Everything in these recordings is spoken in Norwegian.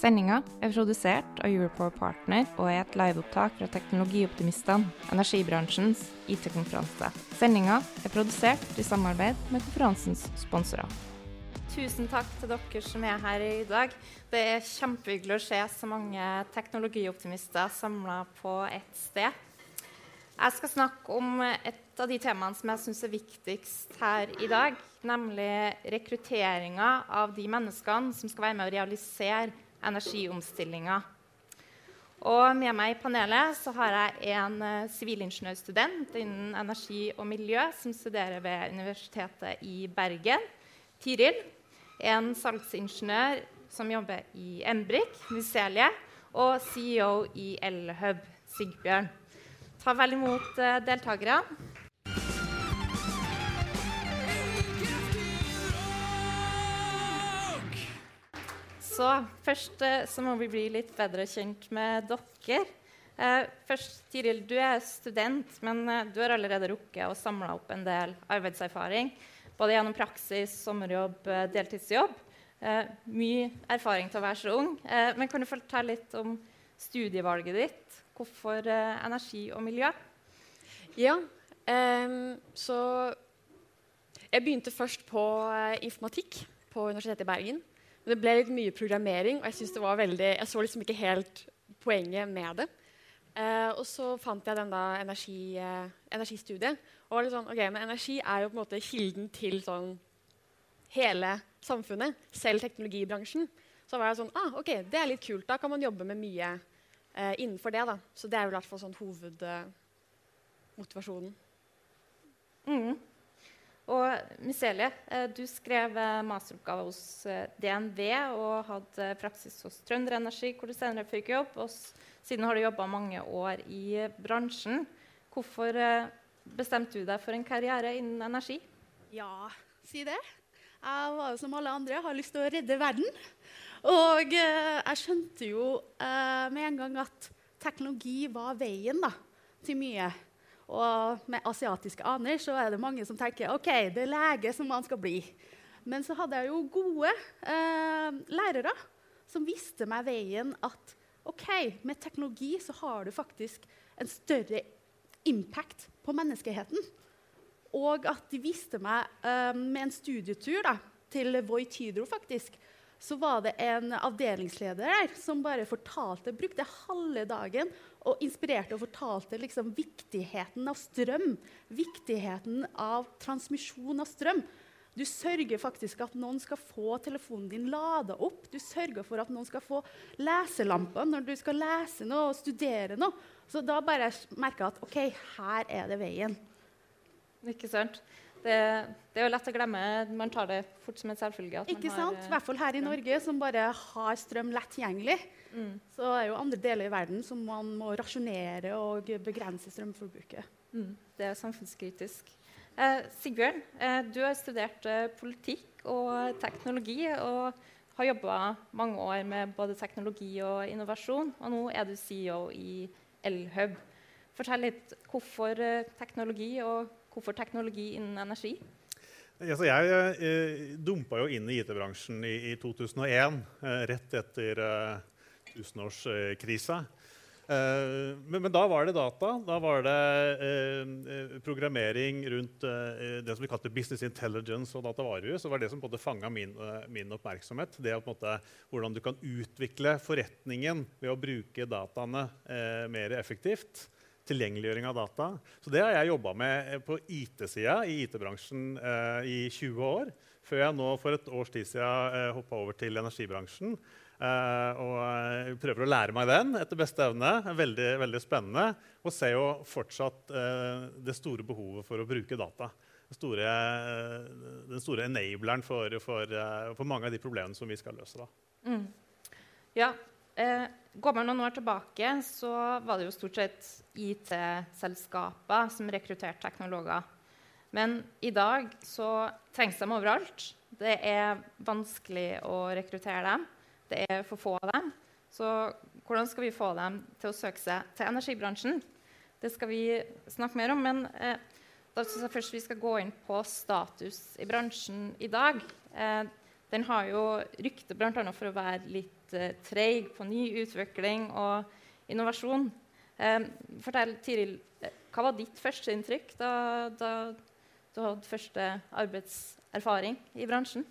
Sendinga er produsert av Europower Partner og er et liveopptak fra Teknologioptimistene, energibransjens IT-konferanse. Sendinga er produsert i samarbeid med konferansens sponsorer. Tusen takk til dere som er her i dag. Det er kjempehyggelig å se så mange teknologioptimister samla på ett sted. Jeg skal snakke om et av de temaene som jeg syns er viktigst her i dag, nemlig rekrutteringa av de menneskene som skal være med å realisere energiomstillinga. Og med meg i panelet så har jeg en sivilingeniørstudent innen energi og miljø som studerer ved Universitetet i Bergen, Tiril. En salgsingeniør som jobber i Embrik, Micelie, og CEO i Elhub, Sigbjørn. Ta vel imot deltakerne. Så først så må vi bli litt bedre kjent med dere. Eh, først, Tiril, du er student, men du har allerede rukket å samle opp en del arbeidserfaring. Både gjennom praksis, sommerjobb, deltidsjobb. Eh, mye erfaring til å være så ung. Eh, men kan du fortelle litt om studievalget ditt? Hvorfor energi og miljø? Ja, så Jeg begynte først på informatikk på Universitetet i Bergen. Det ble litt mye programmering, og jeg, veldig, jeg så liksom ikke helt poenget med det. Eh, og så fant jeg den da energi, eh, energistudiet. Og sånn, ok, men energi er jo på en måte kilden til sånn hele samfunnet, selv teknologibransjen. Så var jeg sånn ah, ok, det er litt kult. Da kan man jobbe med mye eh, innenfor det. da. Så det er jo i hvert fall sånn hovedmotivasjonen. Mm. Og Miselie, du skrev masteroppgave hos DNV og hadde praksis hos Trønder Energi, hvor du senere fikk jobb. Og siden har du jobba mange år i bransjen. Hvorfor bestemte du deg for en karriere innen energi? Ja, si det. Jeg var jo som alle andre, har lyst til å redde verden. Og jeg skjønte jo med en gang at teknologi var veien da, til mye. Og med asiatiske aner så er det mange som tenker ok, det er lege som man skal bli. Men så hadde jeg jo gode eh, lærere som viste meg veien at ok, med teknologi så har du faktisk en større impact på menneskeheten. Og at de viste meg eh, med en studietur da, til Voit Hydro faktisk, så var det en avdelingsleder der som bare fortalte, brukte halve dagen og inspirerte og fortalte liksom viktigheten av strøm. Viktigheten av transmisjon av strøm. Du sørger faktisk at noen skal få telefonen din lada opp. Du sørger for at noen skal få leselamper når du skal lese noe og studere noe. Så da bare merka jeg at OK, her er det veien. Ikke sant? Det, det, er jo lett å glemme. Man tar det fort som en selvfølge. Ikke sant? I hvert fall her i Norge, som bare har strøm lett tilgjengelig. Mm. Så er det jo andre deler i verden som man må rasjonere og begrense strømforbruket. Mm. Det er samfunnskritisk. Eh, Sigbjørn, eh, du har studert eh, politikk og teknologi og har jobba mange år med både teknologi og innovasjon. Og nå er du CEO i Elhub. Fortell litt hvorfor eh, teknologi og Hvorfor teknologi innen energi? Jeg eh, dumpa jo inn i IT-bransjen i, i, 2001, eh, rett etter eh, tusenårskrisa. Eh, men, men, da var det data. Da var det eh, programmering rundt eh, det som vi kalte business intelligence og datavarehus. Det var det som fanga min, min, oppmerksomhet. Det måte, Hvordan du kan utvikle forretningen ved å bruke dataene mer effektivt tilgjengeliggjøring av data. Så det har jeg jobba med eh, på IT-sida i IT-bransjen eh, i 20 år. Før jeg nå for et års tid siden eh, hoppa over til energibransjen. Eh, og eh, prøver å lære meg den etter beste evne. Veldig, veldig spennende. Og ser jo fortsatt eh, det store behovet for å bruke data. Den store, den store enableren for, for, for, mange av de problemene som vi skal løse. Mm. Ja, går man noen år tilbake, så var det jo stort sett IT-selskaper som rekrutterte teknologer. Men i dag så trengs de overalt. Det er vanskelig å rekruttere dem. Det er for få av dem. Så hvordan skal vi få dem til å søke seg til energibransjen? Det skal vi snakke mer om. Men eh, da syns jeg først vi skal gå inn på status i bransjen i dag. Eh, den har jo rykte bl.a. for å være litt eh, treig på ny utvikling og innovasjon. Eh, fortell, Tiril, eh, hva var ditt første inntrykk da, da du hadde første arbeidserfaring i bransjen?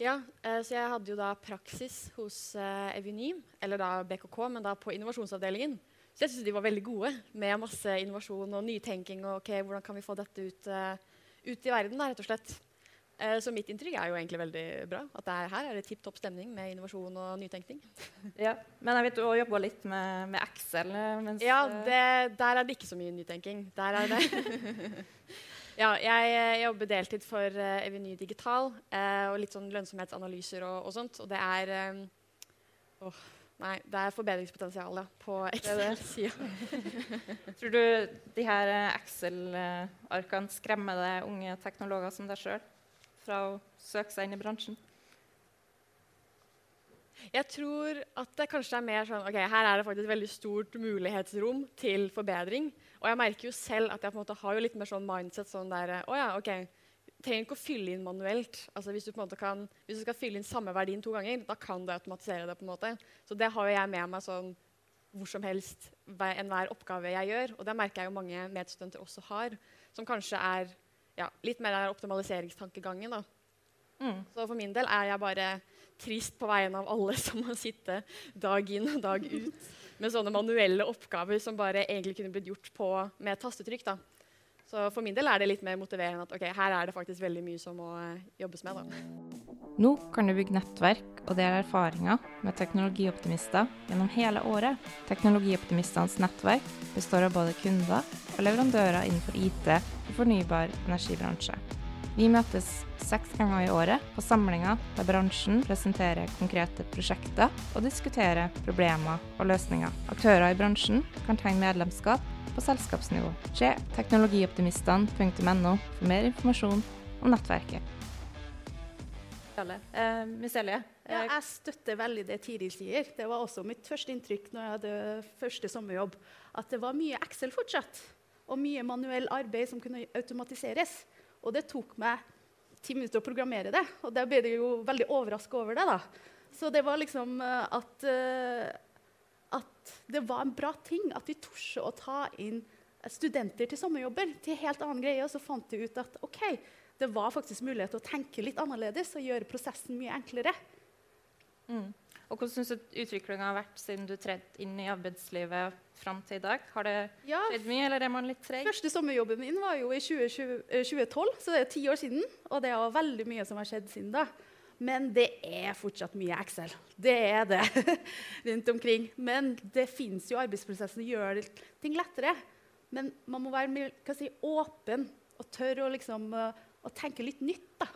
Ja, eh, så jeg hadde jo da praksis hos eh, Eveny, eller da BKK, men da på innovasjonsavdelingen. Så jeg syns de var veldig gode med masse innovasjon og nytenking. og ok, hvordan kan vi få dette ut, ut i verden, da, rett og slett. Uh, så mitt inntrykk er jo egentlig veldig bra. At er, her er det tipp topp stemning med innovasjon og nytenkning. ja, Men jeg vet du har jobba litt med, med, Excel? Mens, ja, det, der er det ikke så mye nytenking. Der er det Ja, jeg, jeg, jobber deltid for uh, Eveny Digital uh, og litt sånn lønnsomhetsanalyser og, og sånt. Og det er um, oh, Nei, det er forbedringspotensial på Excel-sida. Tror du de her eh, Excel-arkene skremmer deg unge teknologer som deg sjøl fra å søke seg inn i bransjen? Jeg tror at det kanskje er mer sånn ok, Her er det faktisk et veldig stort mulighetsrom til forbedring. Og jeg merker jo selv at jeg på en måte har jo litt mer sånn mindset sånn der Å ja, OK. Trenger ikke å fylle inn manuelt. Altså hvis, du på en måte kan, hvis du skal fylle inn samme verdien to ganger, da kan du automatisere det. på en måte. Så det har jo jeg med meg sånn hvor som helst enhver oppgave jeg gjør. Og det merker jeg jo mange medstudenter også har, som kanskje er ja, litt mer der optimaliseringstankegangen. da. Mm. Så for min del er jeg bare trist på vegne av alle som må sitte dag inn og dag ut med sånne manuelle oppgaver som bare egentlig kunne blitt gjort på, med tastetrykk. da. Så for min del er det litt mer motiverende at ok, her er det faktisk veldig mye som må eh, jobbes med. da. Nå kan du bygge nettverk og dele erfaringer med teknologioptimister gjennom hele året. Teknologioptimistenes nettverk består av både kunder og leverandører innenfor IT og fornybar energibransje. Vi møtes seks ganger i året på samlinger der bransjen presenterer konkrete prosjekter og diskuterer problemer og løsninger. Aktører i bransjen kan tegne medlemskap på selskapsnivå. Se teknologioptimistene.no for mer informasjon om nettverket. Eh, Miss Ja, jeg støtter veldig det Tiril sier. Det var også mitt første inntrykk når jeg hadde første sommerjobb. At det var mye Excel fortsatt. Og mye manuell arbeid som kunne automatiseres. Og det tok meg ti minutter å programmere det. Og da ble jeg jo veldig overraska over det. da. Så det var liksom uh, at, uh, at det var en bra ting at vi torde å ta inn studenter til sommerjobber. til helt annen greie, Og så fant de ut at ok, det var faktisk mulighet til å tenke litt annerledes og gjøre prosessen mye enklere. Mm. Og Hvordan syns du utviklinga har vært siden du tredde inn i arbeidslivet fram til i dag? Har det ja. skjedd mye, eller er man litt treg? Første sommerjobben min var jo i 20, 2012, eh, så det er ti år siden. Og det er veldig mye som har skjedd siden da. Men det er fortsatt mye Excel. Det er det rundt omkring. Men det fins jo arbeidsprosesser som gjør ting lettere. Men man må være si, åpen og tørre å, liksom, eh, å tenke litt nytt. da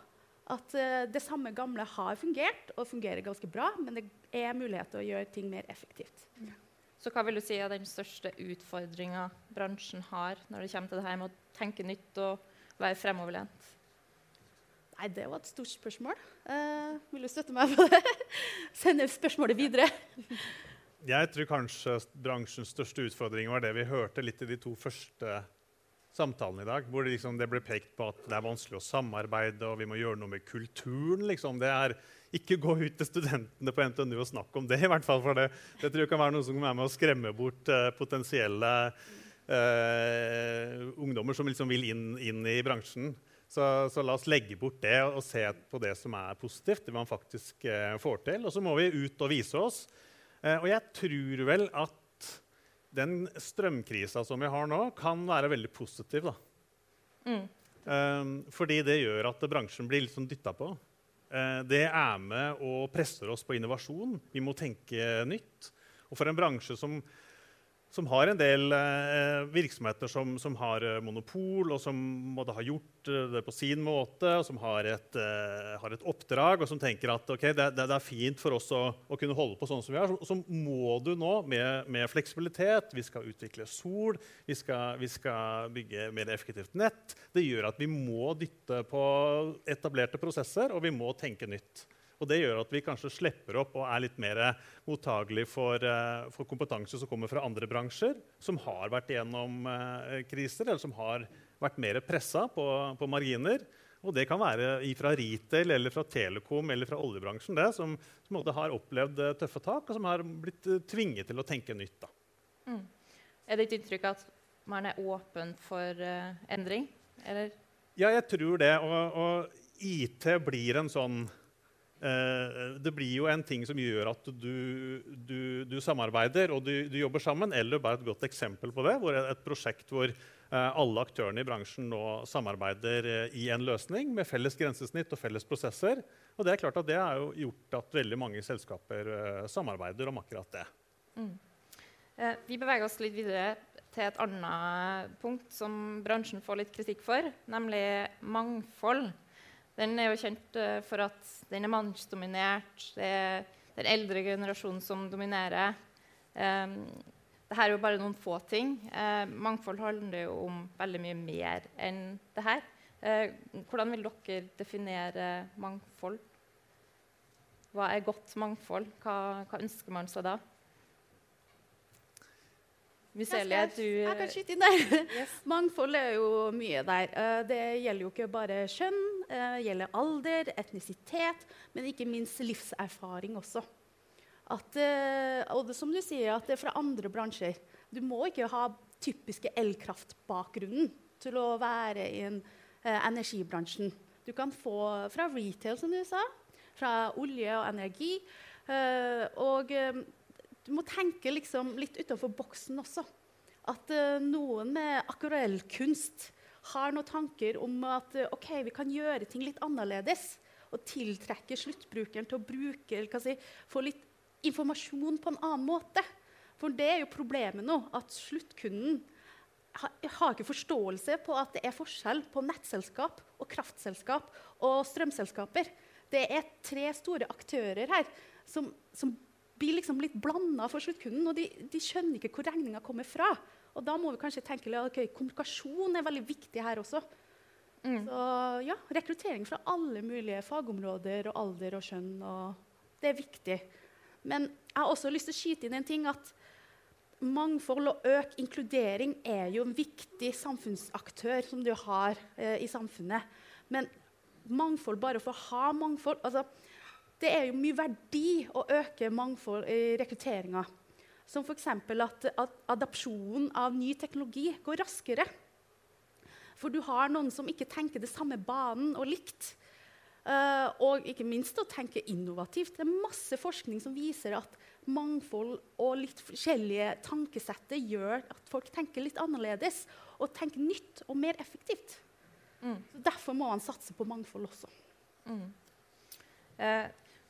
at uh, det samme gamle har fungert og fungerer ganske bra, men det er mulighet til å gjøre ting mer effektivt. Ja. Så hva vil du si er den største utfordringa bransjen har når det kommer til det her med å tenke nytt og være fremoverlent? Nei, Det var et stort spørsmål. Uh, vil du støtte meg på det? Sende spørsmålet videre. Jeg tror kanskje bransjens største utfordring var det vi hørte litt i de to første samtalen i dag, hvor det, liksom, det, ble pekt på at det er vanskelig å samarbeide, og vi må gjøre noe med kulturen. Liksom. Det er Ikke gå ut til studentene på NTNU og snakke om det, i hvert fall, for det, det tror jeg kan være noe som kan være med å skremme bort uh, potensielle uh, ungdommer som liksom vil inn, inn i bransjen. Så, så, la oss legge bort det og se på det som er positivt, det man faktisk uh, får til. Og så må vi ut og vise oss. og jeg tror vel at den strømkrisa som vi har nå, kan være veldig positiv. Mm. Um, fordi det gjør at bransjen blir litt sånn dytta på. Uh, det er med og presser oss på innovasjon. Vi må tenke nytt. Og for en bransje som som har en del eh, virksomheter som, som, har eh, monopol, og som måtte ha gjort eh, det på sin måte, og som har et, eh, har et oppdrag, og som tenker at okay, det, det, er fint for oss å, å, kunne holde på sånn som vi er. Så, så må du nå med, med, fleksibilitet Vi skal utvikle sol, vi skal, vi skal, bygge mer effektivt nett. Det gjør at vi må dytte på etablerte prosesser, og vi må tenke nytt. Og det gjør at vi kanskje slipper opp og er litt mer mottagelig for, uh, for, kompetanse som kommer fra andre bransjer, som har vært igjennom uh, kriser, eller som har vært mer pressa på, på, marginer. Og det kan være fra retail, eller fra telekom eller fra oljebransjen det, som, som har opplevd uh, tøffe tak, og som har blitt tvinget til å tenke nytt. Mm. Er det et inntrykk at man er åpen for endring? Eller? Ja, jeg tror det. Og, og IT blir en sånn Eh, det blir jo en ting som gjør at du, du, du samarbeider og du, du, jobber sammen. Eller bare et godt eksempel på det, hvor et prosjekt hvor eh, alle aktørene i bransjen nå samarbeider eh, i en løsning med felles grensesnitt og felles prosesser. Og Det er klart at det har gjort at veldig mange selskaper samarbeider om akkurat det. Mm. vi beveger oss litt videre til et annet punkt som bransjen får litt kritikk for, nemlig mangfold. Den er jo kjent uh, for at den er mannsdominert. Det er den eldre generasjonen som dominerer. Um, dette er jo bare noen få ting. Uh, mangfold handler jo om veldig mye mer enn det her. Uh, hvordan vil dere definere mangfold? Hva er godt mangfold? Hva, hva ønsker man seg da? Miselia, du Jeg kan skyte inn der. Yes. Mangfold er jo mye der. Uh, det gjelder jo ikke bare kjønn, eh, gjelder alder, etnisitet, men ikke minst livserfaring også. At, eh, og det, som du sier, at det er fra andre bransjer. Du må ikke ha typiske elkraftbakgrunnen til å være i en, eh, energibransjen. Du kan få fra retail, som du sa, fra olje og energi. Eh, og eh, du må tenke liksom litt utenfor boksen også. At uh, noen med akvarellkunst har noen tanker om at ok, vi kan gjøre ting litt annerledes. Og tiltrekke sluttbrukeren til å bruke, si, få litt informasjon på en annen måte. For det er jo problemet nå, at sluttkunden har, har ikke forståelse på at det er forskjell på nettselskap og kraftselskap og strømselskaper. Det er tre store aktører her som, som blir liksom litt blanda for sluttkunden, og de, de, skjønner ikke hvor regninga kommer fra. Og da må vi kanskje tenke at okay, kommunikasjon er veldig viktig her også. Mm. Så ja, rekruttering fra alle mulige fagområder og alder og kjønn. Og det er viktig. Men jeg har også lyst til å skyte inn en ting at mangfold og økt inkludering er jo en viktig samfunnsaktør som du har eh, i samfunnet. Men mangfold bare for å ha mangfold altså, det er jo mye verdi å øke mangfold i rekrutteringa. Som f.eks. At, at adopsjonen av ny teknologi går raskere. For du har noen som ikke tenker det samme banen og likt. Uh, og ikke minst å tenke innovativt. Det er masse forskning som viser at mangfold og litt forskjellige tankesettet gjør at folk tenker litt annerledes og tenker nytt og mer effektivt. Mm. derfor må man satse på mangfold også. Mm. Eh,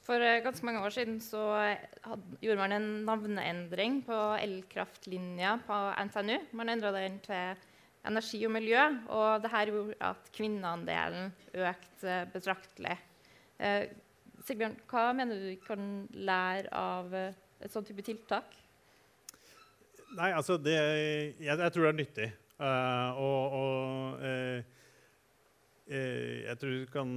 for eh, ganske mange år siden så hadde, gjorde man en navneendring på elkraftlinja på NTNU. Man endra den til energi og miljø, og dette gjorde at kvinneandelen økte betraktelig. Eh, Sigbjørn, hva mener du kan lære av eh, et sånt type tiltak? Nei, altså det, jeg, jeg, tror det er nyttig. Uh, og, og uh, Eh, jeg tror du kan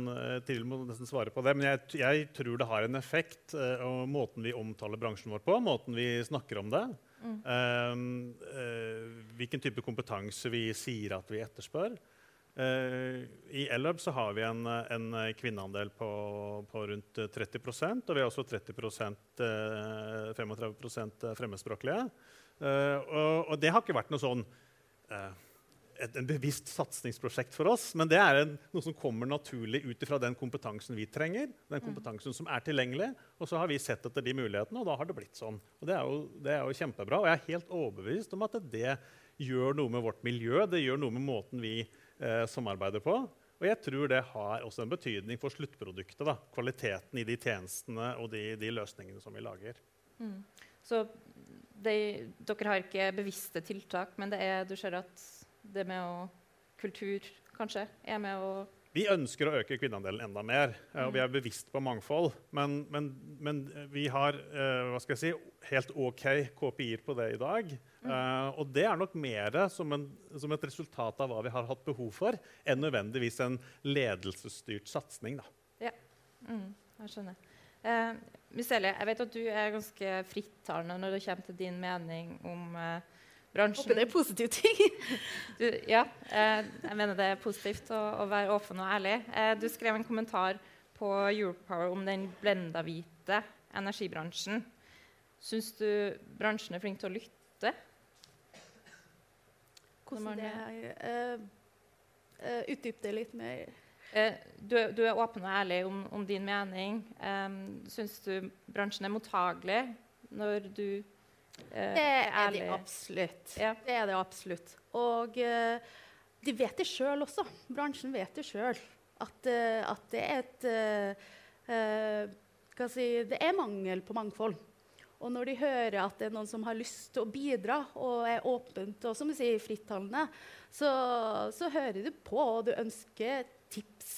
Tiril må nesten svare på det, men jeg, jeg, tror det har en effekt. Uh, og Måten vi omtaler bransjen vår på, måten vi snakker om det. Mm. Uh, uh, hvilken type kompetanse vi sier at vi etterspør. I Ellub så har vi en, en kvinneandel på, på, rundt 30% og vi har også 30% 35 fremmedspråklige. Og, og, det har ikke vært noe sånn et en bevisst satsingsprosjekt for oss. Men det er en, noe som kommer naturlig ut fra den kompetansen vi trenger. den mm. kompetansen som er tilgjengelig, Og så har vi sett etter de mulighetene, og da har det blitt sånn. Og Det er jo, det er jo kjempebra. Og jeg er helt overbevist om at det gjør noe med vårt miljø. Det gjør noe med måten vi eh, samarbeider på. Og jeg tror det har også en betydning for sluttproduktet. Da. Kvaliteten i de tjenestene og de, de løsningene som vi lager. Mm. Så de, dere har ikke bevisste tiltak, men det er, du ser at det med å Kultur kanskje er med å vi ønsker å øke kvinneandelen enda mer, eh, og vi er bevisst på mangfold. Men, men, men vi har eh, hva skal jeg si, helt OK KPI-er på det i dag. Mm. Uh, og det er nok mer som, en, som, et resultat av hva vi har hatt behov for, enn nødvendigvis en ledelsesstyrt satsing. Ja, mm, jeg skjønner. Uh, Michelle, jeg vet at du er ganske frittalende når det kommer til din mening om uh, bransjen. Håper det er positive ting. du, ja, eh, jeg mener det er positivt å, å være åpen og ærlig. Eh, du skrev en kommentar på Europower om den blenda-hvite energibransjen. Syns du bransjen er flink til å lytte? Hvordan det er? Uh, Utdyp det litt mer. Uh, du, du, er åpen og ærlig om, om din mening. Um, Syns du bransjen er mottagelig når du Eh, det er de absolutt. Ja. Det er de absolutt. Og eh, de vet det sjøl også. Bransjen vet det sjøl. At, uh, at, det er et uh, si, Det er mangel på mangfold. Og når de hører at det er noen som har lyst til å bidra og er åpent og som du sier, frittalende, så, så, hører du på, og du ønsker tips.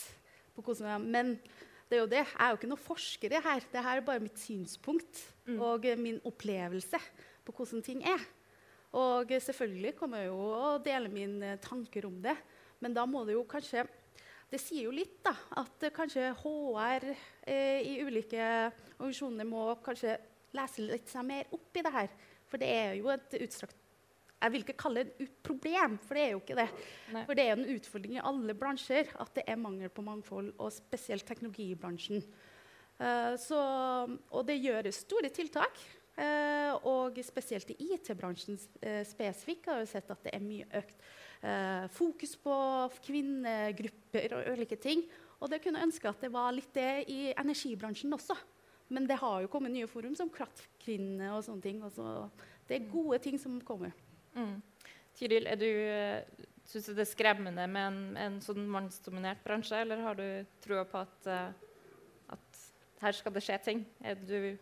på hvordan Men det er jo det. Jeg er jo ikke noen forsker her. Dette er bare mitt synspunkt mm. og min opplevelse på hvordan ting er. Og selvfølgelig kommer jeg jo å dele mine tanker om det. Men da må det jo kanskje Det sier jo litt, da, at kanskje HR eh, i ulike organisasjoner må kanskje lese litt seg mer opp i det her. For det er jo et utstrakt jeg vil ikke kalle det et problem, for det er jo ikke det. Nei. For det er en utfordring i alle bransjer at det er mangel på mangfold, og spesielt teknologibransjen. Uh, så, og det gjøres store tiltak. Uh, og spesielt i IT-bransjen uh, spesifikt har vi sett at det er mye økt fokus på kvinnegrupper og ulike ting. Og det kunne ønske at det var litt det i energibransjen også. Men det har jo kommet nye forum som Kraftkvinner og sånne ting. Og det er gode ting som kommer. Mm. Tiril, er du, syns du det er skremmende med en, en sånn mannsdominert bransje, eller har du troa på at, at her skal det skje ting? Er du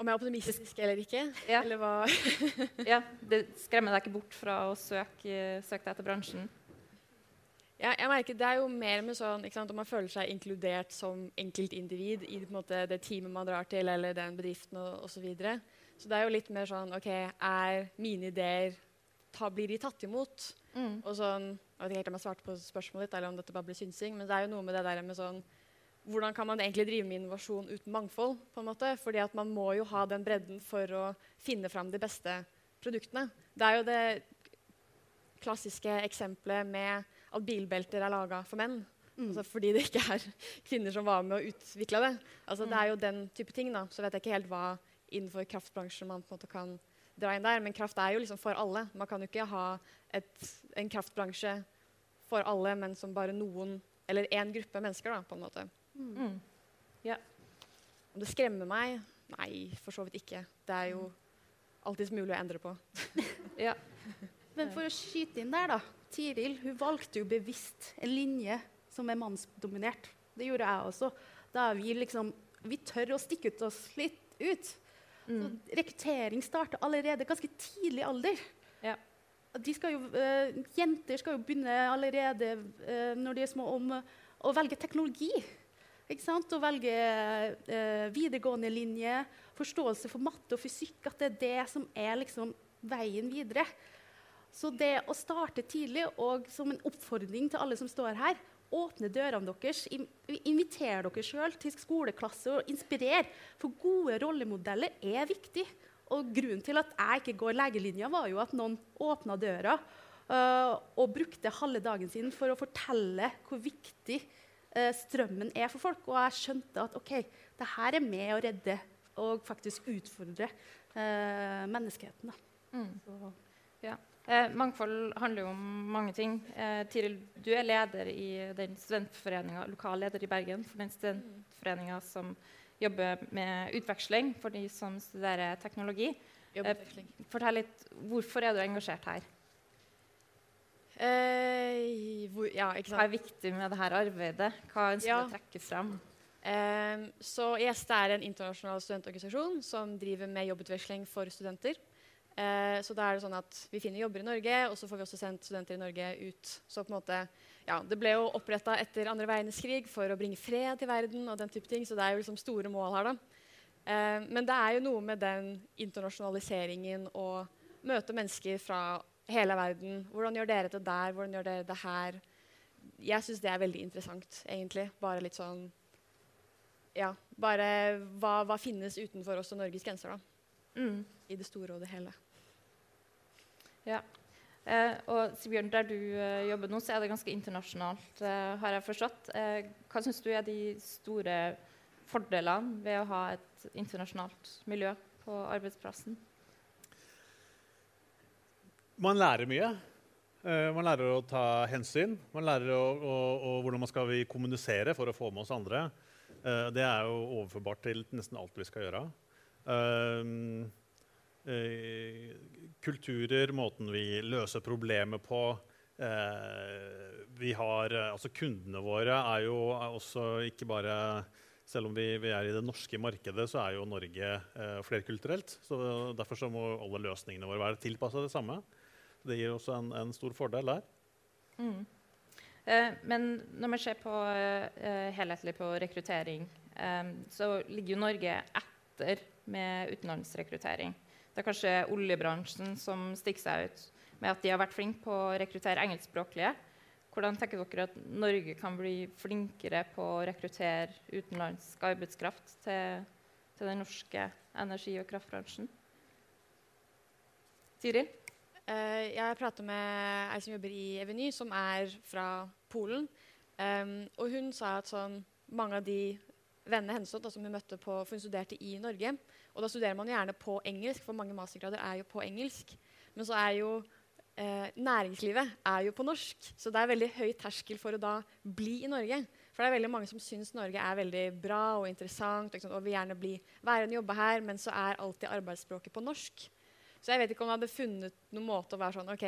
om jeg er optimistisk eller ikke? Ja. Eller hva? ja, Det skremmer deg ikke bort fra å søke, søke deg etter bransjen? Ja, jeg merker Det er jo mer med sånn ikke sant, om man føler seg inkludert som enkeltindivid i måte, det teamet man drar til, eller den bedriften osv. Så, videre. så det er jo litt mer sånn OK, er mine ideer ta, Blir de tatt imot? Mm. Og sånn, Jeg vet ikke helt om jeg svarte på spørsmålet ditt, eller om dette bare blir synsing, men det er jo noe med det der med sånn hvordan kan man egentlig drive med innovasjon uten mangfold? på en måte? Fordi at man må jo ha den bredden for å finne fram de beste produktene. Det er jo det klassiske eksempelet med at bilbelter er laga for menn. Mm. Altså fordi det ikke er kvinner som var med å utvikle det. Altså mm. Det er jo den type ting. da. Så vet jeg ikke helt hva innenfor kraftbransjen man på en måte kan dra inn der. Men kraft er jo liksom for alle. Man kan jo ikke ha et, en kraftbransje for alle, men som bare noen eller én gruppe mennesker. da, på en måte. Mm. mm. Ja. Om det skremmer meg? Nei, for så vidt ikke. Det er jo alltids mulig å endre på. ja. Men for å skyte inn der, da. Tiril hun valgte jo bevisst en linje som er mannsdominert. Det gjorde jeg også. Da vi liksom Vi tør å stikke ut oss litt ut. Mm. rekruttering starter allerede ganske tidlig alder. Ja. Skal jo, uh, jenter skal jo begynne allerede uh, når de er små, om uh, å velge teknologi. Å velge uh, videregående linje, forståelse for matte og fysikk, at det er det som er liksom, veien videre. Så det å starte tidlig, og som en oppfordring til alle som står her Åpne dørene deres, inviter dere sjøl til skoleklasse og inspirer. For gode rollemodeller er viktig. Og grunnen til at jeg ikke går legelinja, var jo at noen åpna døra uh, og brukte halve dagen sin for å fortelle hvor viktig uh, strømmen er for folk. Og jeg skjønte at ok, det her er med å redde og faktisk utfordre uh, menneskeheten. Mm. Ja. Eh, mangfold handler jo om mange ting. Eh, Tiril, du er leder i den studentforeninga, lokal leder i Bergen for den studentforeninga som jobber med utveksling for de som studerer teknologi. Eh, fortell litt, Hvorfor er du engasjert her? Eh, hvor, ja, Hva er viktig med dette arbeidet? Hva ønsker ja. du å trekke fram? Eh, så IST er en internasjonal studentorganisasjon som driver med jobbutveksling for studenter. Eh, så da er det sånn at Vi finner jobber i Norge, og så får vi også sendt studenter i Norge ut. Så på en måte, ja, Det ble jo oppretta etter andre verdenskrig for å bringe fred til verden. og den type ting, Så det er jo liksom store mål her. da. Eh, men det er jo noe med den internasjonaliseringen og møte mennesker fra hele verden. Hvordan gjør dere det der? Hvordan gjør dere det her? Jeg syns det er veldig interessant, egentlig. Bare litt sånn Ja, bare hva, hva finnes utenfor oss og Norges grenser, da? Mm. I det store og det hele. Ja. Eh, og Sibjørn, der du eh, jobber nå, så er det ganske internasjonalt, eh, har jeg forstått. Eh, hva syns du er de store fordelene ved å ha et internasjonalt miljø på arbeidsplassen? Man lærer mye. Eh, man lærer å ta hensyn. Man lærer å, å, å, hvordan man skal vi kommunisere for å få med oss andre. Eh, det er jo overførbart til nesten alt vi skal gjøre. Eh, eh, kulturer, måten vi løser problemer på. Eh, har, eh, altså Kundene våre er jo også ikke bare selv om vi, vi, er i det norske markedet, så er jo Norge eh, flerkulturelt. så Derfor så må alle løsningene våre være tilpassa det samme. Det gir også en, en stor fordel der. Mm. Eh, men når vi ser på eh, helhetlig på rekruttering, eh, så ligger jo Norge etter med utenlandsrekruttering. Det er kanskje oljebransjen som stikker seg ut med at de har vært flinke på å rekruttere engelskspråklige. Hvordan tenker dere at Norge kan bli flinkere på å rekruttere utenlandsk arbeidskraft til, til den norske energi- og kraftbransjen? Tiril? Uh, jeg prater med ei som jobber i Eveny, som er fra Polen. Um, og hun sa at sånn, mange av de vennene hennes da, som hun møtte på, for hun studerte i Norge Og da studerer man gjerne på engelsk, for mange mastergrader er jo på engelsk. Men så er jo eh, næringslivet er jo på norsk, så det er veldig høy terskel for å da bli i Norge. For det er veldig mange som syns Norge er veldig bra og interessant og, og vil gjerne bli værende jobbe her, men så er alltid arbeidsspråket på norsk. Så jeg vet ikke om jeg hadde funnet noen måte å være sånn OK,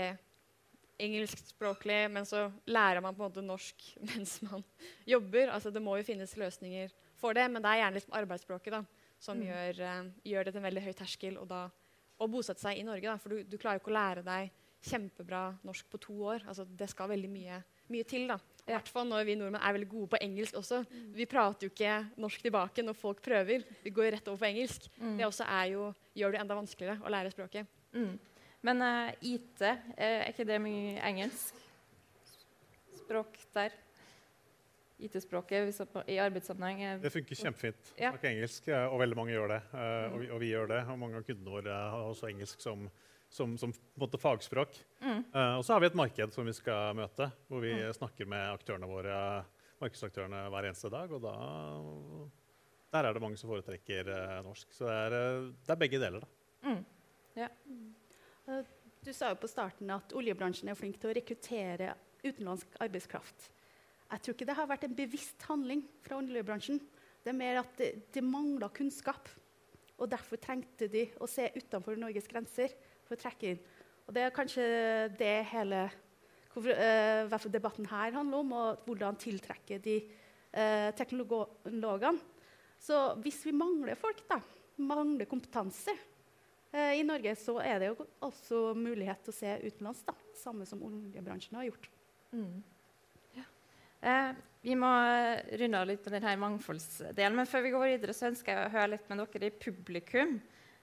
engelskspråklig, men så lærer man på en måte norsk mens man jobber. Altså, det må jo finnes løsninger for det, men det er gjerne liksom arbeidsspråket da, som mm. gjør, uh, gjør, det til en veldig høy terskel å, da, å bosette seg i Norge. Da, for du, du klarer ikke å lære deg kjempebra norsk på to år. Altså, det skal veldig mye, mye til. da. I hvert fall når vi nordmenn er veldig gode på engelsk også. Mm. Vi prater jo ikke norsk tilbake når folk prøver. Vi går rett over på engelsk. Mm. Det også jo, gjør det enda vanskeligere å lære språket. Mm. Men uh, IT, uh, er ikke det mye engelsk språk der? IT-språket i arbeidssammenheng? Det funker kjempefint. Ja. Snakke engelsk, og veldig mange gjør det. Uh, og, vi, og, vi, gjør det. Og mange av kundene våre har også engelsk som som, som fagspråk. Mm. Og så har vi et marked som vi skal møte, hvor vi mm. snakker med aktørene våre, markedsaktørene hver eneste dag. Og da, der er det mange som foretrekker norsk. Så det er, det er, begge deler, da. Mm. Ja. Du sa jo på starten at oljebransjen er flink til å rekruttere utenlandsk arbeidskraft. Jeg tror ikke det har vært en bevisst handling fra oljebransjen. Det er mer at det, det mangla kunnskap. Og derfor trengte de å se utenfor Norges grenser for å trekke inn. Og det er kanskje det hele uh, debatten her handler om, og hvordan tiltrekke de uh, teknologene. Så hvis vi mangler folk, da, mangler kompetanse uh, i Norge, så er det jo også mulighet til å se utenlands. da, Samme som oljebransjen har gjort. Mm. Ja. vi må runde av litt med denne mangfoldsdelen. Men før vi går videre, så ønsker jeg å høre litt med dere i publikum.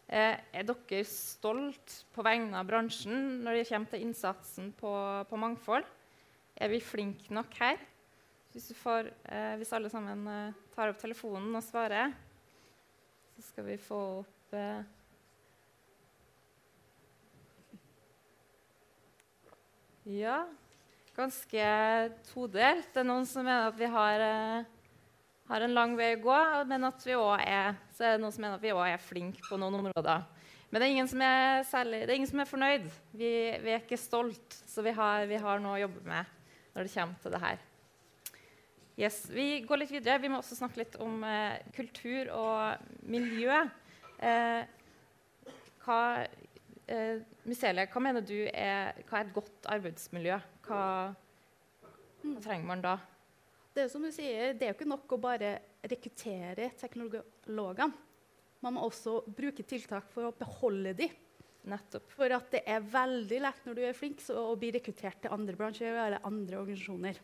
Eh, er dere stolt på vegne av bransjen når det kommer til innsatsen på, på mangfold? Er vi flinke nok her? Hvis, får, eh, hvis alle sammen eh, tar opp telefonen og svarer, så skal vi få opp eh, Ja, ganske todelt. Det er noen som mener at vi har eh, har en lang vei å gå, men at vi er, så er det noen som mener at vi òg er flinke på noen områder. Men det er ingen som er, særlig, det er, ingen som er fornøyd. Vi, vi, er ikke stolt, så vi har, vi har, noe å jobbe med når det kommer til det her. Yes, vi går litt videre. Vi må også snakke litt om eh, kultur og miljø. Eh, hva, eh, Miselia, hva mener du er, hva er et godt arbeidsmiljø? Hva, hva trenger man da? det er som du sier, det er jo ikke nok å bare rekruttere teknologene. Man må også bruke tiltak for å beholde dem. Nettopp. For at det er veldig lett når du er flink så, å bli rekruttert til andre bransjer eller andre organisasjoner.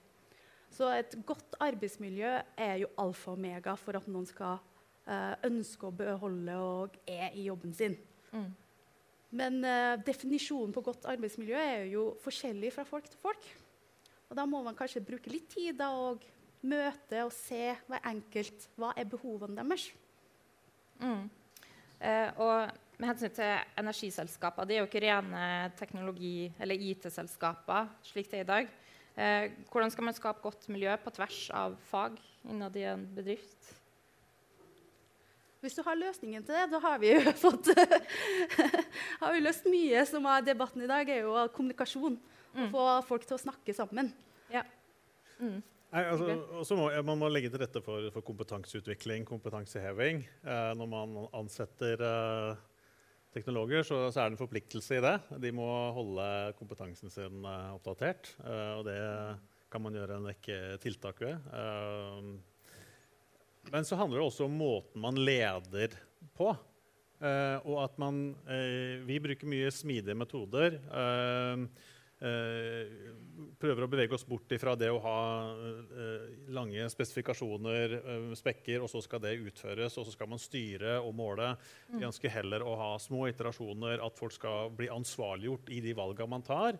Så et godt arbeidsmiljø er jo alfa og omega for at noen skal eh, ønske å beholde og er i jobben sin. Mm. Men uh, definisjonen på godt arbeidsmiljø er jo forskjellig fra folk til folk. Og da må man kanskje bruke litt tid da, og møte og se hver enkelt. Hva er behovene deres? Mm. Uh, og med hensyn til energiselskaper, det er jo ikke rene teknologi- eller IT-selskaper slik det er i dag. Eh, hvordan skal man skape godt miljø på tvers av fag innad i en bedrift? Hvis du har løsningen til det, da har vi jo fått har vi løst mye som er debatten i dag, er jo kommunikasjon. Å Mm. få folk til å snakke sammen. Mm. Nei, altså, også må, man må legge til rette for, for kompetanseutvikling, kompetanseheving. Eh, når man ansetter eh, teknologer, så, så er det en forpliktelse i det. De må holde kompetansen sin eh, oppdatert. eh, og det kan man gjøre en rekke tiltak ved. Men så handler det også om måten man leder på. Eh, og at man eh, Vi bruker mye smidige metoder. eh, eh, prøver å bevege oss bort ifra det å ha eh, lange spesifikasjoner, eh, spekker, og så skal det utføres, og så skal man styre og måle. Vi ønsker heller å ha små iterasjoner, at folk skal bli ansvarliggjort i de valgene man tar.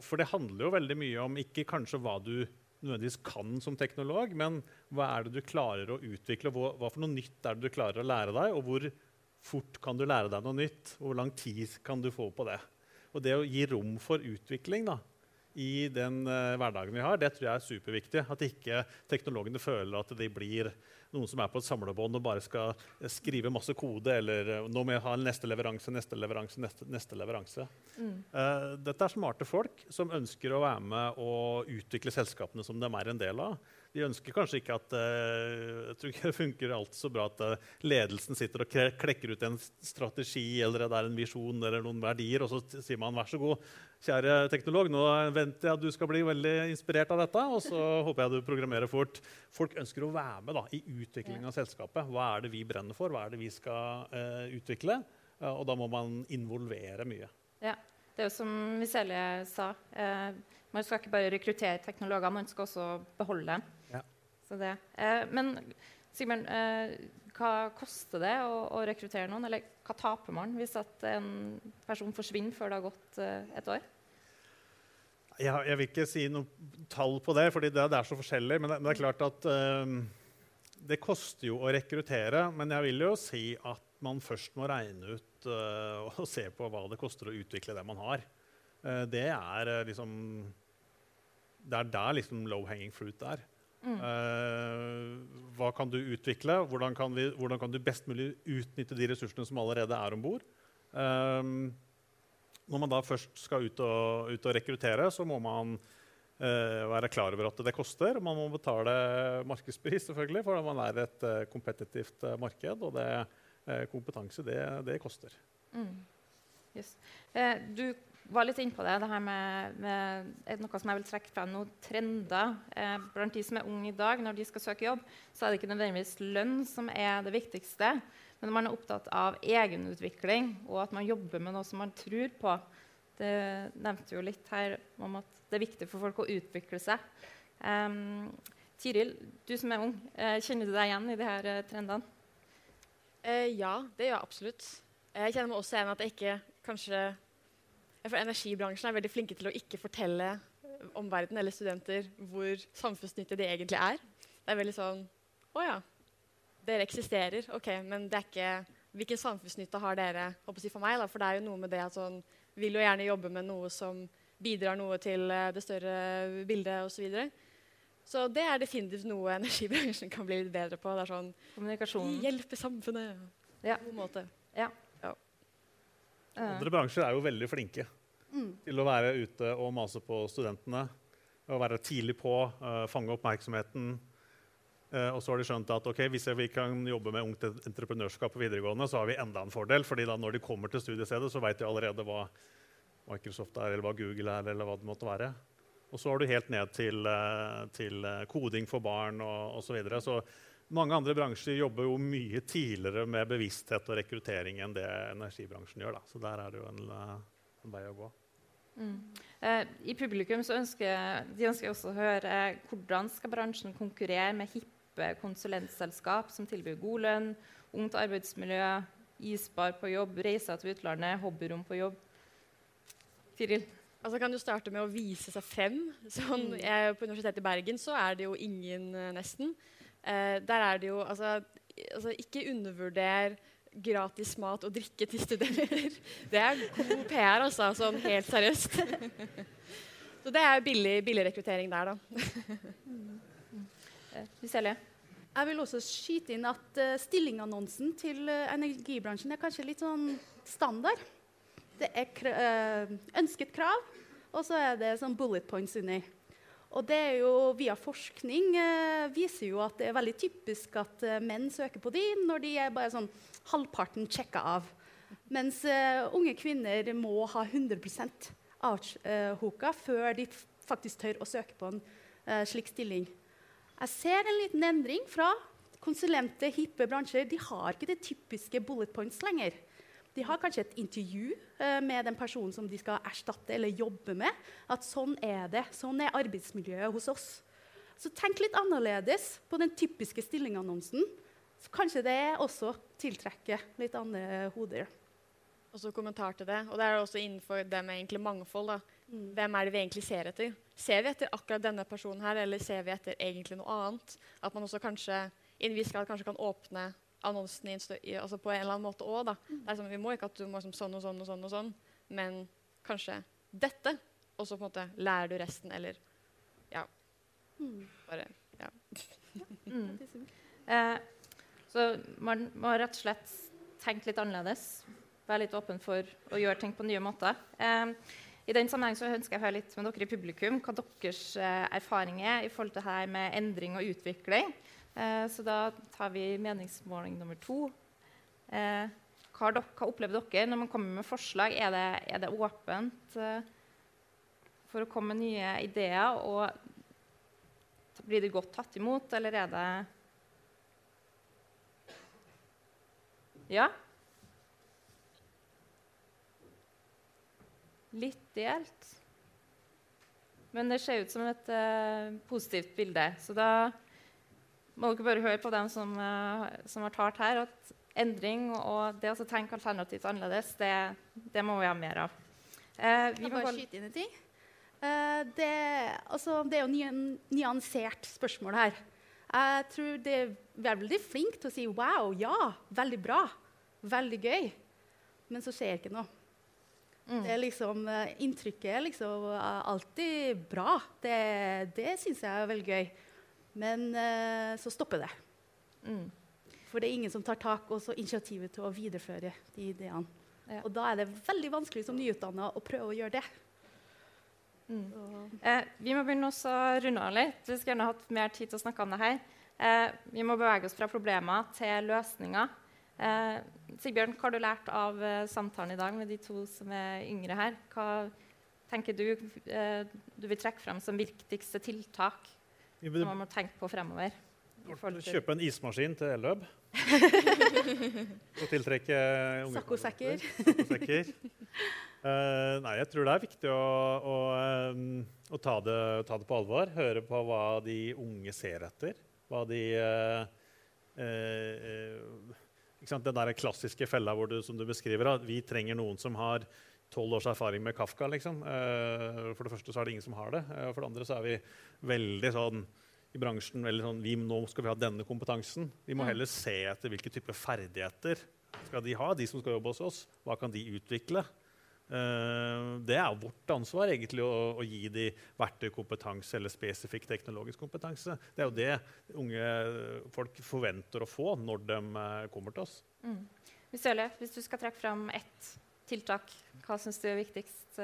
For det handler jo veldig mye om ikke kanskje hva du nødvendigvis kan som teknolog, men hva er det du klarer å utvikle, hva, hva for noe nytt er det du klarer å lære deg, og hvor fort kan du lære deg noe nytt, hvor lang tid kan du få på det. Og det å gi rom for utvikling da, i den uh, hverdagen vi har, det tror jeg er superviktig. At ikke teknologene føler at de blir noen som er på et samlebånd og bare skal skrive masse kode, eller eh, nå må jeg ha neste leveranse, neste leveranse, neste, neste leveranse. Mm. Uh, dette er smarte folk som ønsker å være med og utvikle selskapene som de er en del av. De ønsker kanskje ikke at eh, jeg tror ikke det funker alltid så bra at eh, ledelsen sitter og klekker ut en strategi eller det er en visjon eller noen verdier, og så sier man vær så god, kjære teknolog, nå venter jeg at du skal bli veldig inspirert av dette, og så håper jeg du programmerer fort. Folk ønsker å være med da, i utviklingen av selskapet. Hva er det vi brenner for? Hva er det vi skal uh, utvikle? Uh, og da må man involvere mye. Ja. Det er jo som Miselie sa. Eh, man skal ikke bare rekruttere teknologer, man skal også beholde dem. Så det. Eh, men Sigbjørn, eh, hva koster det å, å rekruttere noen? Eller hva taper man hvis at en person forsvinner før det har gått eh, et år? Jeg, jeg vil ikke si noe tall på det, for det, det er så forskjellig. Men det, det er klart at eh, det koster jo å rekruttere. Men jeg vil jo si at man først må regne ut eh, og se på hva det koster å utvikle det man har. Eh, det er liksom Det er der liksom low hanging fruit er. Eh, hva kan du utvikle? Hvordan kan, vi, hvordan kan du best mulig utnytte de ressursene som allerede er om bord? Um, når man da først skal ut og, ut og rekruttere, så må man eh, være klar over at det koster. Man må betale markedspris, selvfølgelig, for man er et eh, kompetitivt eh, marked. Og det, eh, kompetanse, det, det koster. Mm. Yes. Eh, du var litt inne på det, det her med, med noe som jeg vil trekke frem noen trender. Eh, blant de som er unge i dag, når de skal søke jobb, så er det ikke nødvendigvis lønn som er det viktigste. Men man er opptatt av egenutvikling, og at man jobber med noe som man tror på. Det nevnte jo litt her om at det er viktig for folk å utvikle seg. Um, Tiril, du som er ung, eh, kjenner du deg igjen i de her eh, trendene? Eh, ja, det gjør jeg absolutt. Jeg kjenner meg også igjen at jeg ikke kanskje jeg føler Energibransjen er veldig flinke til å ikke fortelle omverdenen eller studenter hvor samfunnsnyttig det egentlig er. Det er veldig sånn Å ja, dere eksisterer. OK, men det er ikke Hvilken samfunnsnytte har dere håper jeg si, for meg? Da? For det er jo noe med det at sånn Vil jo gjerne jobbe med noe som bidrar noe til eh, det større bildet osv. Så, videre. så det er definitivt noe energibransjen kan bli litt bedre på. Det er sånn Kommunikasjonen? Hjelpe samfunnet. Ja. På en god måte. Eh, Andre bransjer er jo veldig flinke Mm. til å være ute og mase på studentene. Å være tidlig på, uh, fange oppmerksomheten. Uh, og så har de skjønt at okay, hvis vi kan jobbe med ungt entreprenørskap på videregående, så har vi enda en fordel. fordi da når de kommer til studiestedet, så vet de allerede hva Microsoft er, eller hva Google er, eller hva det måtte være. Og så har du helt ned til, eh, til koding for barn og osv. Så, videre. så mange andre bransjer jobber jo mye tidligere med bevissthet og rekruttering enn det energibransjen gjør. Da. Så der er det jo en, eh, en vei å gå. Mm. Eh, I publikum så ønsker de ønsker også å høre eh, hvordan skal bransjen konkurrere med hippe konsulentselskap som tilbyr god lønn, ungt arbeidsmiljø, isbar på jobb, reiser til utlandet, hobbyrom på jobb. Tiril? Altså kan du starte med å vise seg frem. Sånn, jeg, på Universitetet i Bergen så er det jo ingen, nesten. Eh, der er det jo altså, altså, Ikke undervurder gratis mat og drikke til studenter. Det er god PR, altså. Sånn helt seriøst. Så det er billig, billig rekruttering der, da. Viselie? Jeg vil også skyte inn at uh, stillingannonsen til uh, energibransjen er kanskje litt sånn standard. Det er kr uh, ønsket krav, og så er det sånn bullet points under. Og det er jo via forskning eh, viser jo at det er veldig typisk at eh, menn søker på de når de er bare sånn halvparten sjekka av. Mens eh, unge kvinner må ha 100% avhoka før de faktisk tør å søke på en eh, slik stilling. Jeg ser en liten endring fra konsulente, hippe bransjer. De har ikke de typiske bullet points lenger. De har kanskje et intervju uh, med den personen som de skal erstatte eller jobbe med. At sånn er det. Sånn er arbeidsmiljøet hos oss. Så tenk litt annerledes på den typiske stillingannonsen. Så kanskje det også tiltrekker litt andre hoder. Også kommentar til det. Og det er også innenfor det med egentlig mangfold. da. Mm. Hvem er det vi egentlig ser etter? Ser vi etter akkurat denne personen her, eller ser vi etter egentlig noe annet? At man også kanskje i en viss grad kanskje kan åpne annonsen i, i, altså på en eller annen måte òg. Mm. Sånn, vi må ikke at du må som sånn og sånn og sånn, og sånn, men kanskje dette. Og så på en måte lærer du resten, eller ja. Mm. Bare ja. mm. eh, så man må rett og slett tenke litt annerledes. Være litt åpen for å gjøre ting på nye måter. Eh, I den sammenheng så ønsker jeg å høre litt med dere i publikum hva deres eh, erfaring er i forhold til her med endring og utvikling. Eh, så da tar vi meningsmåling nummer to. Eh, hva, dere, hva, opplever dere når man kommer med forslag? Er det, er det åpent eh, for å komme med nye ideer? Og blir det godt tatt imot, eller er det Ja? Litt delt. Men det ser ut som et uh, positivt bilde. Så da må dere bare høre på dem som, uh, som har talt her, at endring og det å tenke alternativt annerledes, det, det, må vi ha mer av. Uh, vi kan bare skyte inn en ting. Uh, det, altså, det, er jo en nyansert spørsmål her. Jeg tror det er veldig flinke til å si 'wow, ja, veldig bra', 'veldig gøy', men så skjer ikke noe. Mm. Det er liksom, Inntrykket er liksom alltid bra. Det, det syns jeg er veldig gøy. Men uh, så stopper det. Mm. For det er ingen som tar tak og så initiativet til å videreføre de ideene. Ja. Og da er det veldig vanskelig som nyutdanna å prøve å gjøre det. Mm. Eh, vi må begynne å runde av litt. Vi skulle gjerne hatt mer tid til å snakke om det her. Eh, vi må bevege oss fra problemer til løsninger. Eh, Sigbjørn, hva har du lært av eh, samtalen i dag med de to som er yngre her? Hva tenker du eh, du vil trekke frem som viktigste tiltak som man må tenke på fremover. Kjøpe en ismaskin til elløp. Og tiltrekke unge Saccosekker. uh, nei, jeg tror det er viktig å, å, um, å ta, det, ta, det, på alvor. Høre på hva de unge ser etter. Hva de uh, uh, Den der klassiske fella hvor du, som du beskriver, vi trenger noen som har tolv års erfaring med Kafka. Liksom. Uh, for det første så er det ingen som har det. Uh, for det andre så er vi veldig sånn i bransjen veldig sånn, vi, Nå skal vi ha denne kompetansen. Vi må mm. heller se etter hvilke typer ferdigheter skal de ha, de som skal jobbe hos oss. Hva kan de utvikle? Uh, det er vårt ansvar egentlig å, å gi de verktøykompetanse eller spesifikk teknologisk kompetanse. Det er jo det unge folk forventer å få når de kommer til oss. Mm. Hvis du skal trekke fram ett tiltak, hva syns du er viktigst?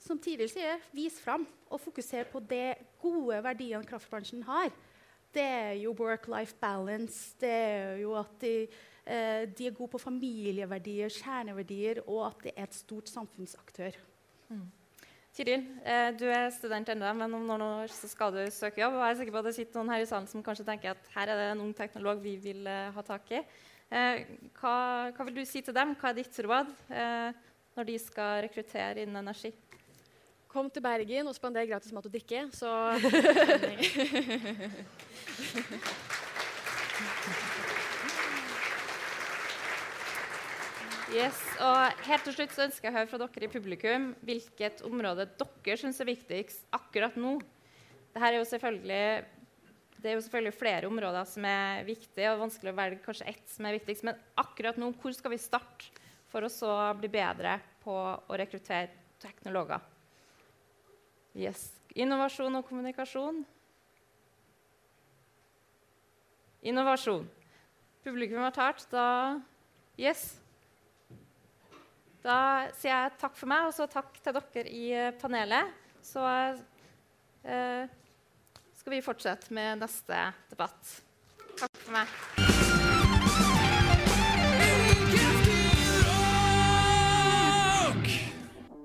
Som tidligere sier, vis fram og fokuser på de gode verdiene kraftbransjen har. Det er jo work-life balance, det er jo at de, eh, de, er gode på familieverdier, kjerneverdier, og at det er et stort samfunnsaktør. Mm. Tiril, eh, du er student ennå, men om noen år så skal du søke jobb. Og jeg er sikker på at det sitter noen her i salen som kanskje tenker at her er det en ung teknolog vi vil eh, ha tak i. Eh, hva, hva, vil du si til dem? Hva er ditt råd eh, når de skal rekruttere innen energi? Kom til Bergen og spander gratis mat og drikke, så Yes, og Helt til slutt så ønsker jeg å høre fra dere i publikum hvilket område dere syns er viktigst akkurat nå. Dette er jo selvfølgelig, det er jo selvfølgelig flere områder som er viktige, og vanskelig å velge kanskje ett som er viktigst. Men akkurat nå, hvor skal vi starte for å så bli bedre på å rekruttere teknologer? Yes. Innovasjon og kommunikasjon. Innovasjon. Publikum har talt. Da Yes. Da sier jeg takk for meg, og så takk til dere i panelet. Så eh, skal vi fortsette med neste debatt. Takk for meg.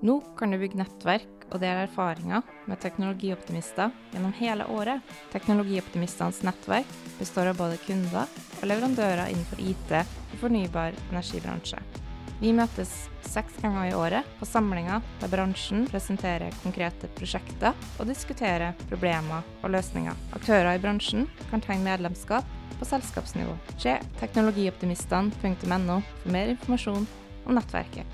Nå kan du bygge nettverk og dele erfaringer med teknologioptimister gjennom hele året. Teknologioptimistenes nettverk består av både kunder og leverandører innenfor IT og fornybar energibransje. Vi møtes seks ganger i året på samlinger der bransjen presenterer konkrete prosjekter og diskuterer problemer og løsninger. Aktører i bransjen kan tegne medlemskap på selskapsnivå. Se teknologioptimistene.no for mer informasjon om nettverket.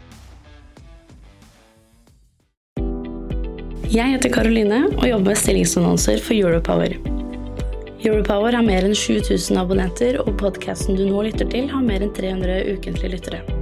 Jeg heter Karoline og jobber med stillingsannonser for Europower. Europower har mer enn 7000 abonnenter, og podkasten du nå lytter til, har mer enn 300 ukentlige lyttere.